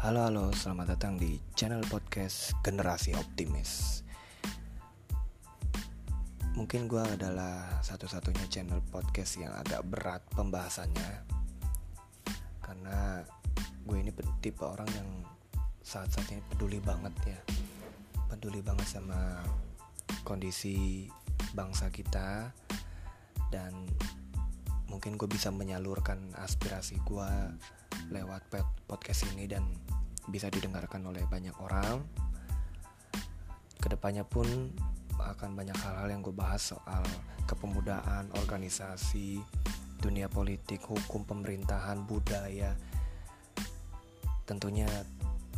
Halo halo, selamat datang di channel podcast Generasi Optimis. Mungkin gue adalah satu-satunya channel podcast yang agak berat pembahasannya. Karena gue ini tipe orang yang saat-saat ini peduli banget ya. Peduli banget sama kondisi bangsa kita. Dan mungkin gue bisa menyalurkan aspirasi gue lewat podcast ini dan bisa didengarkan oleh banyak orang. Ke depannya pun akan banyak hal-hal yang gue bahas soal kepemudaan, organisasi, dunia politik, hukum, pemerintahan, budaya. Tentunya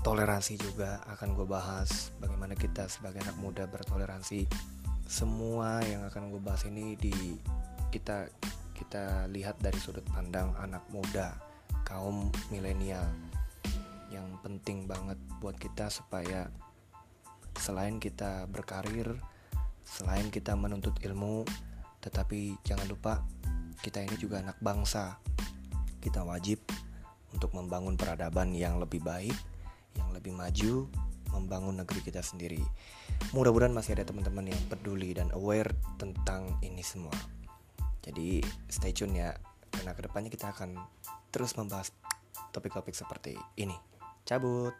toleransi juga akan gue bahas. Bagaimana kita sebagai anak muda bertoleransi. Semua yang akan gue bahas ini di kita kita lihat dari sudut pandang anak muda kaum milenial yang penting banget buat kita supaya selain kita berkarir, selain kita menuntut ilmu, tetapi jangan lupa kita ini juga anak bangsa. Kita wajib untuk membangun peradaban yang lebih baik, yang lebih maju, membangun negeri kita sendiri. Mudah-mudahan masih ada teman-teman yang peduli dan aware tentang ini semua. Jadi stay tune ya, karena ke depannya kita akan terus membahas topik-topik seperti ini. Cabut.